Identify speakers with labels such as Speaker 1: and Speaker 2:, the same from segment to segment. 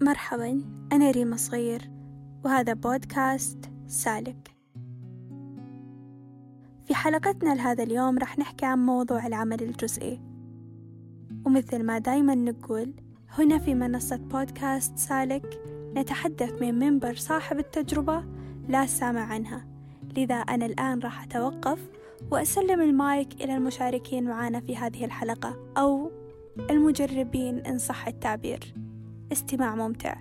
Speaker 1: مرحبا أنا ريما صغير وهذا بودكاست سالك. في حلقتنا لهذا اليوم راح نحكي عن موضوع العمل الجزئي. ومثل ما دايما نقول هنا في منصة بودكاست سالك نتحدث من منبر صاحب التجربة لا سامع عنها. لذا أنا الآن راح أتوقف وأسلم المايك إلى المشاركين معنا في هذه الحلقة أو المجربين إن صح التعبير. استماع ممتع.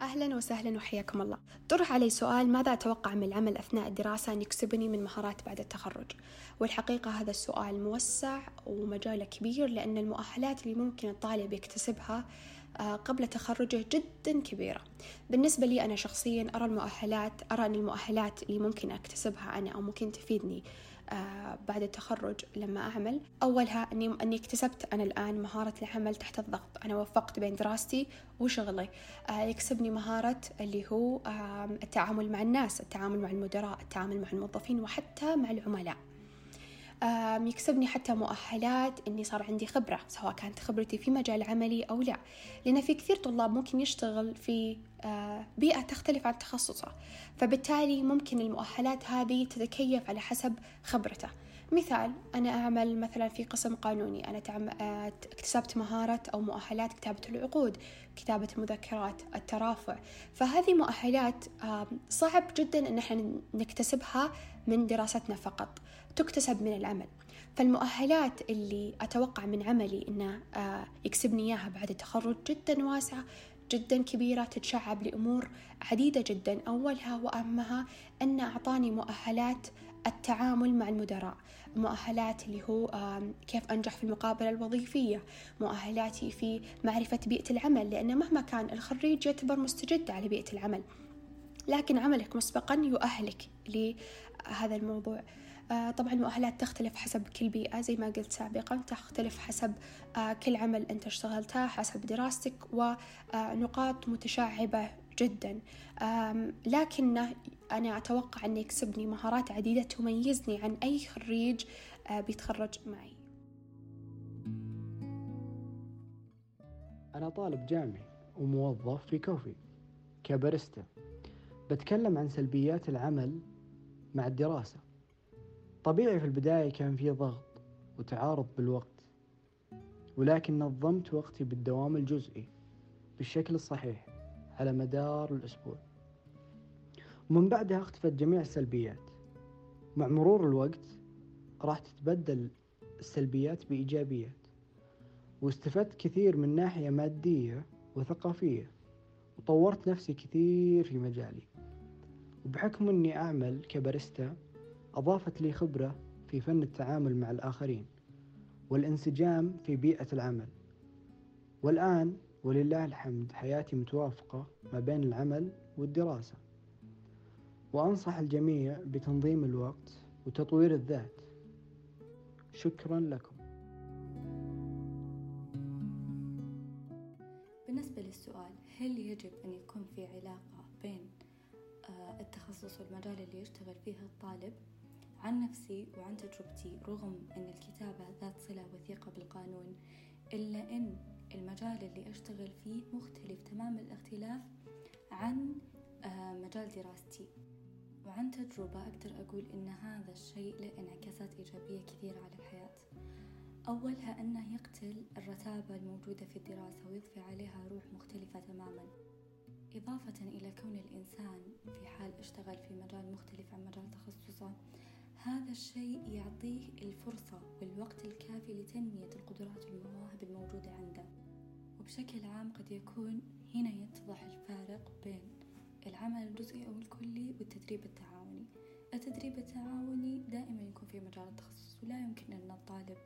Speaker 2: أهلا وسهلا وحياكم الله. طرح علي سؤال ماذا أتوقع من العمل أثناء الدراسة أن يكسبني من مهارات بعد التخرج؟ والحقيقة هذا السؤال موسع ومجاله كبير لأن المؤهلات اللي ممكن الطالب يكتسبها آه، قبل تخرجه جدا كبيرة. بالنسبة لي أنا شخصيا أرى المؤهلات أرى أن المؤهلات اللي ممكن أكتسبها أنا أو ممكن تفيدني بعد التخرج لما أعمل. أولها أني أني اكتسبت أنا الآن مهارة العمل تحت الضغط. أنا وفقت بين دراستي وشغلي. آه، يكسبني مهارة اللي هو التعامل مع الناس التعامل مع المدراء التعامل مع الموظفين وحتى مع العملاء. يكسبني حتى مؤهلات إني صار عندي خبرة سواء كانت خبرتي في مجال عملي أو لا. لأن في كثير طلاب ممكن يشتغل في آه، بيئة تختلف عن تخصصه. فبالتالي ممكن المؤهلات هذه تتكيف على حسب خبرته. مثال أنا أعمل مثلا في قسم قانوني أنا آه، اكتسبت مهارة أو مؤهلات كتابة العقود كتابة المذكرات الترافع. فهذه مؤهلات صعب جدا أن إحنا نكتسبها من دراستنا فقط تكتسب من العمل. فالمؤهلات اللي أتوقع من عملي إنه آه، يكسبني إياها بعد التخرج جدا واسعة جدا كبيرة تتشعب لأمور عديدة جدا. أولها وأهمها أن أعطاني مؤهلات التعامل مع المدراء. مؤهلات اللي هو كيف أنجح في المقابلة الوظيفية مؤهلاتي في معرفة بيئة العمل لأن مهما كان الخريج يعتبر مستجد على بيئة العمل. لكن عملك مسبقا يؤهلك لهذا الموضوع. آه، طبعا المؤهلات تختلف حسب كل بيئة زي ما قلت سابقا تختلف حسب آه، كل عمل أنت اشتغلته حسب دراستك ونقاط متشعبة جدا. لكن أنا أتوقع أن يكسبني مهارات عديدة تميزني عن أي خريج آه، بيتخرج معي.
Speaker 3: أنا طالب جامعي وموظف في كوفي كباريستا. بتكلم عن سلبيات العمل مع الدراسة. طبيعي في البداية كان في ضغط وتعارض بالوقت ولكن نظمت وقتي بالدوام الجزئي بالشكل الصحيح. على مدار الأسبوع. ومن بعدها اختفت جميع السلبيات. مع مرور الوقت راح تتبدل السلبيات بإيجابيات واستفدت كثير من ناحية مادية وثقافية وطورت نفسي كثير في مجالي. وبحكم أني أعمل كباريستا أضافت لي خبرة في فن التعامل مع الآخرين والانسجام في بيئة العمل. والآن ولله الحمد حياتي متوافقة ما بين العمل والدراسة. وأنصح الجميع بتنظيم الوقت وتطوير الذات. شكرا لكم.
Speaker 4: بالنسبة للسؤال هل يجب أن يكون في علاقة بين آه، التخصص والمجال اللي يشتغل فيه الطالب؟ عن نفسي وعن تجربتي رغم أن الكتابة ذات صلة وثيقة بالقانون إلا أن المجال اللي أشتغل فيه مختلف تمام الاختلاف عن آه، مجال دراستي. وعن تجربة أقدر أقول إن هذا الشيء له انعكاسات إيجابية كثيرة على الحياة. أولها أنه يقتل الرتابة الموجودة في الدراسة ويضفي عليها روح مختلفة تماما. إضافة إلى كون الإنسان في حال اشتغل في مجال مختلف عن مجال تخصصه هذا الشيء يعطيه الفرصة والوقت الكافي لتنمية القدرات والمواهب الموجودة عنده. وبشكل عام قد يكون هنا يتضح الفارق بين العمل الجزئي أو الكلي والتدريب التعاوني. التدريب التعاوني دائما يكون في مجال التخصص ولا يمكن أن الطالب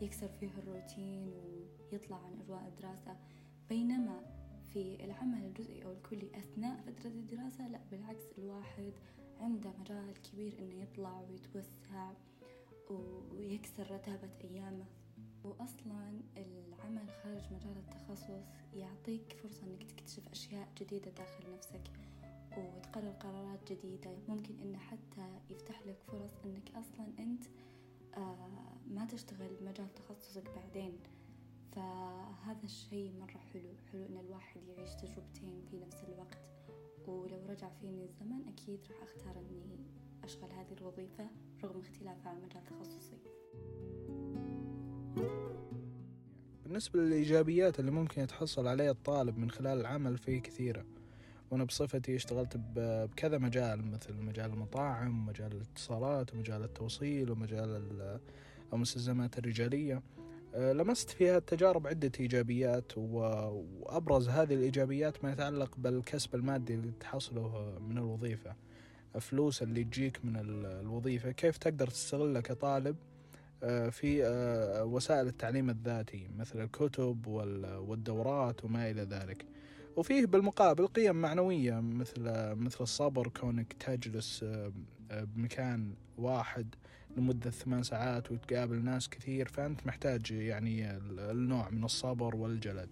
Speaker 4: يكسر فيه الروتين ويطلع عن أجواء الدراسة. بينما في العمل الجزئي أو الكلي أثناء فترة الدراسة لا بالعكس الواحد عنده مجال كبير إنه يطلع ويتوسع ويكسر رتابة أيامه. وأصلا العمل خارج مجال التخصص يعطيك فرصة إنك تكتشف أشياء جديدة داخل نفسك وتقرر قرارات جديدة. ممكن إنه حتى يفتح لك فرص إنك أصلا أنت آه، ما تشتغل مجال تخصصك بعدين. فهذا الشيء مرة حلو حلو إن الواحد يعيش تجربتين في نفس الوقت. ولو رجع فيني الزمن أكيد راح أختار إني أشغل هذه الوظيفة رغم اختلافها عن مجال تخصصي.
Speaker 5: بالنسبة للإيجابيات اللي ممكن يتحصل عليها الطالب من خلال العمل في كثيرة وأنا بصفتي اشتغلت بكذا مجال مثل مجال المطاعم ومجال الاتصالات ومجال التوصيل ومجال المستلزمات الرجالية. لمست فيها التجارب عدة إيجابيات وأبرز هذه الإيجابيات ما يتعلق بالكسب المادي اللي تحصله من الوظيفة. الفلوس اللي تجيك من الوظيفة. كيف تقدر تستغلها كطالب آه، في آه، وسائل التعليم الذاتي مثل الكتب والدورات وما إلى ذلك. وفيه بالمقابل قيم معنوية مثل مثل الصبر كونك تجلس بمكان واحد لمدة ثمان ساعات وتقابل ناس كثير فأنت محتاج يعني النوع من الصبر والجلد.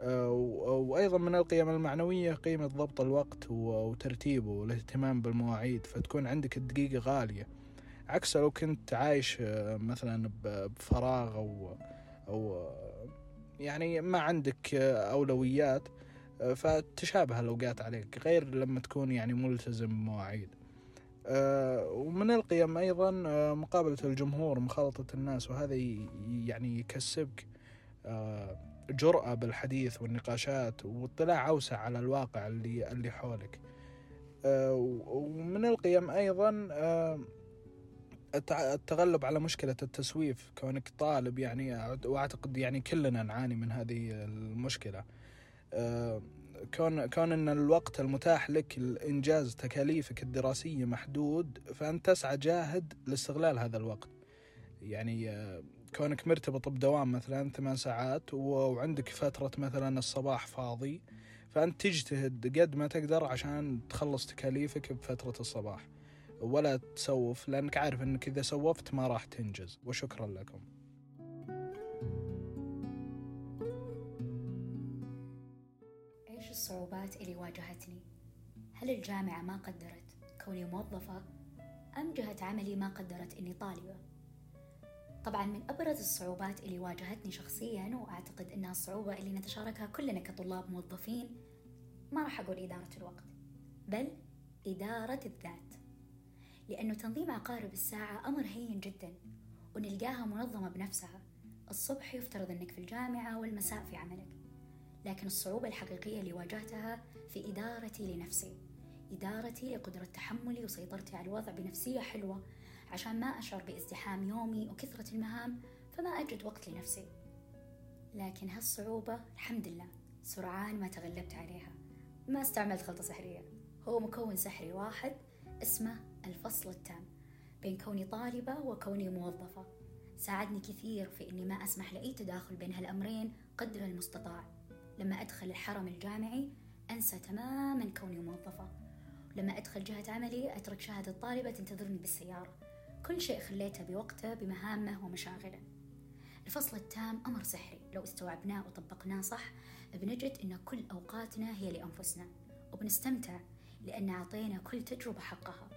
Speaker 5: آه، وأيضا من القيم المعنوية قيمة ضبط الوقت وترتيبه والاهتمام بالمواعيد فتكون عندك الدقيقة غالية. عكس لو كنت عايش آه، مثلا بفراغ أو أو يعني ما عندك أولويات آه، فتشابه الأوقات عليك غير لما تكون يعني ملتزم بمواعيد. آه، ومن القيم أيضا آه، مقابلة الجمهور مخالطة الناس وهذا يعني يكسبك آه، جرأة بالحديث والنقاشات واطلاع أوسع على الواقع اللي اللي حولك. ومن القيم أيضا التغلب على مشكلة التسويف كونك طالب يعني وأعتقد يعني كلنا نعاني من هذه المشكلة. كون كون إن الوقت المتاح لك لإنجاز تكاليفك الدراسية محدود فأنت تسعى جاهد لاستغلال هذا الوقت. يعني آه، كونك مرتبط بدوام مثلا ثمان ساعات وعندك فترة مثلا الصباح فاضي فأنت تجتهد قد ما تقدر عشان تخلص تكاليفك بفترة الصباح. ولا تسوف لأنك عارف أنك إذا سوفت ما راح تنجز. وشكرا لكم.
Speaker 6: الصعوبات اللي واجهتني؟ هل الجامعة ما قدرت؟ كوني موظفة؟ أم جهة عملي ما قدرت إني طالبة؟ طبعا من أبرز الصعوبات اللي واجهتني شخصيا وأعتقد إنها الصعوبة اللي نتشاركها كلنا كطلاب موظفين ما راح أقول إدارة الوقت بل إدارة الذات. لأنه تنظيم عقارب الساعة أمر هين جدا ونلقاها منظمة بنفسها. الصبح يفترض أنك في الجامعة والمساء في عملك. لكن الصعوبة الحقيقية اللي واجهتها في إدارتي لنفسي. إدارتي لقدرة تحملي وسيطرتي على الوضع بنفسية حلوة عشان ما أشعر بإزدحام يومي وكثرة المهام فما أجد وقت لنفسي. لكن هالصعوبة الحمد لله سرعان ما تغلبت عليها. ما استعملت خلطة سحرية. هو مكون سحري واحد اسمه الفصل التام بين كوني طالبة وكوني موظفة. ساعدني كثير في إني ما أسمح لأي تداخل بين هالأمرين قدر المستطاع. لما أدخل الحرم الجامعي أنسى تماما كوني موظفة. لما أدخل جهة عملي أترك شهادة طالبة تنتظرني بالسيارة. كل شيء خليته بوقته بمهامه ومشاغله. الفصل التام أمر سحري. لو استوعبناه وطبقناه صح بنجد أن كل أوقاتنا هي لأنفسنا. وبنستمتع لأن أعطينا كل تجربة حقها.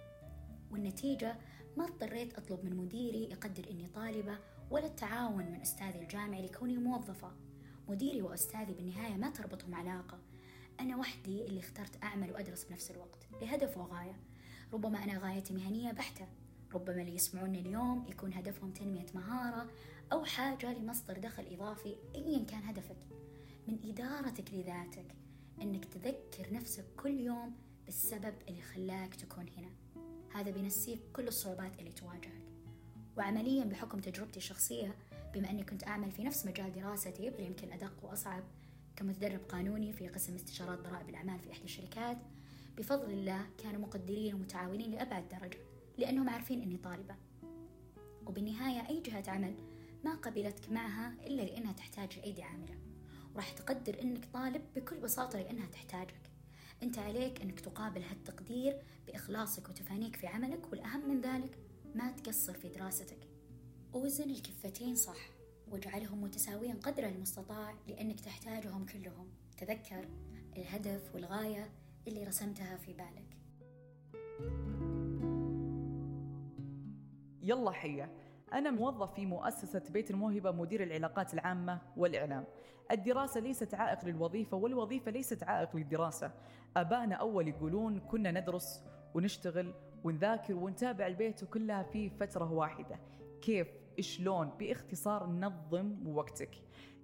Speaker 6: والنتيجة ما اضطريت أطلب من مديري يقدر إني طالبة ولا التعاون من أستاذي الجامعي لكوني موظفة. مديري وأستاذي بالنهاية ما تربطهم علاقة. أنا وحدي اللي اخترت أعمل وأدرس بنفس الوقت لهدف وغاية. ربما أنا غايتي مهنية بحتة. ربما اللي يسمعوني اليوم يكون هدفهم تنمية مهارة أو حاجة لمصدر دخل إضافي أيا كان هدفك. من إدارتك لذاتك أنك تذكر نفسك كل يوم بالسبب اللي خلاك تكون هنا. هذا بينسيك كل الصعوبات اللي تواجهك. وعمليا بحكم تجربتي الشخصية بما أني كنت أعمل في نفس مجال دراستي بل يمكن أدق وأصعب كمتدرب قانوني في قسم استشارات ضرائب الأعمال في إحدى الشركات بفضل الله كانوا مقدرين ومتعاونين لأبعد درجة لأنهم عارفين أني طالبة. وبالنهاية أي جهة عمل ما قبلتك معها إلا لأنها تحتاج لأيدي عاملة. وراح تقدر أنك طالب بكل بساطة لأنها تحتاجك. أنت عليك أنك تقابل هالتقدير بإخلاصك وتفانيك في عملك والأهم من ذلك ما تقصر في دراستك. وزن الكفتين صح واجعلهم متساويين قدر المستطاع لأنك تحتاجهم كلهم. تذكر الهدف والغاية اللي رسمتها في بالك.
Speaker 7: يلا حية أنا موظف في مؤسسة بيت الموهبة مدير العلاقات العامة والإعلام. الدراسة ليست عائق للوظيفة والوظيفة ليست عائق للدراسة. أبانا أول يقولون كنا ندرس ونشتغل ونذاكر ونتابع البيت وكلها في فترة واحدة. كيف؟ شلون باختصار نظم وقتك.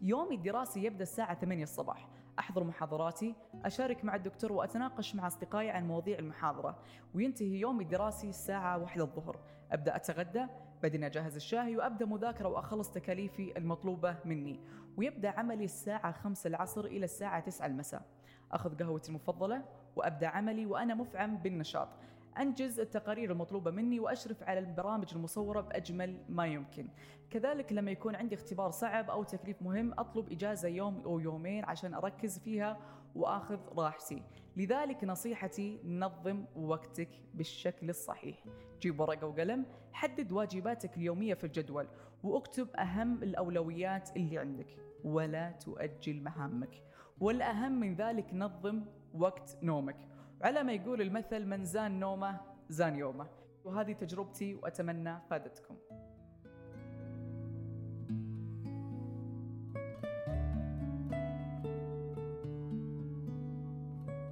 Speaker 7: يومي الدراسي يبدأ الساعة 8 الصباح. أحضر محاضراتي أشارك مع الدكتور وأتناقش مع أصدقائي عن مواضيع المحاضرة. وينتهي يومي الدراسي الساعة واحدة الظهر. أبدأ أتغدى بعدين أجهز الشاي وأبدأ مذاكرة وأخلص تكاليفي المطلوبة مني. ويبدأ عملي الساعة 5 العصر إلى الساعة 9 المساء. أخذ قهوتي المفضلة وأبدأ عملي وأنا مفعم بالنشاط. أنجز التقارير المطلوبة مني وأشرف على البرامج المصورة بأجمل ما يمكن. كذلك لما يكون عندي اختبار صعب أو تكليف مهم أطلب إجازة يوم أو يومين عشان أركز فيها وآخذ راحتي. لذلك نصيحتي نظم وقتك بالشكل الصحيح. جيب ورقة وقلم حدد واجباتك اليومية في الجدول واكتب أهم الأولويات اللي عندك ولا تؤجل مهامك. والأهم من ذلك نظم وقت نومك. على ما يقول المثل من زان نومه زان يومه وهذه تجربتي وأتمنى فادتكم.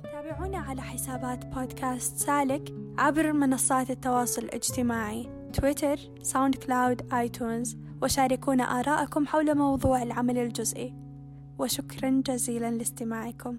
Speaker 1: تابعونا على حسابات بودكاست سالك عبر منصات التواصل الاجتماعي تويتر، SoundCloud، iTunes. وشاركونا آراءكم حول موضوع العمل الجزئي. وشكرا جزيلا لاستماعكم.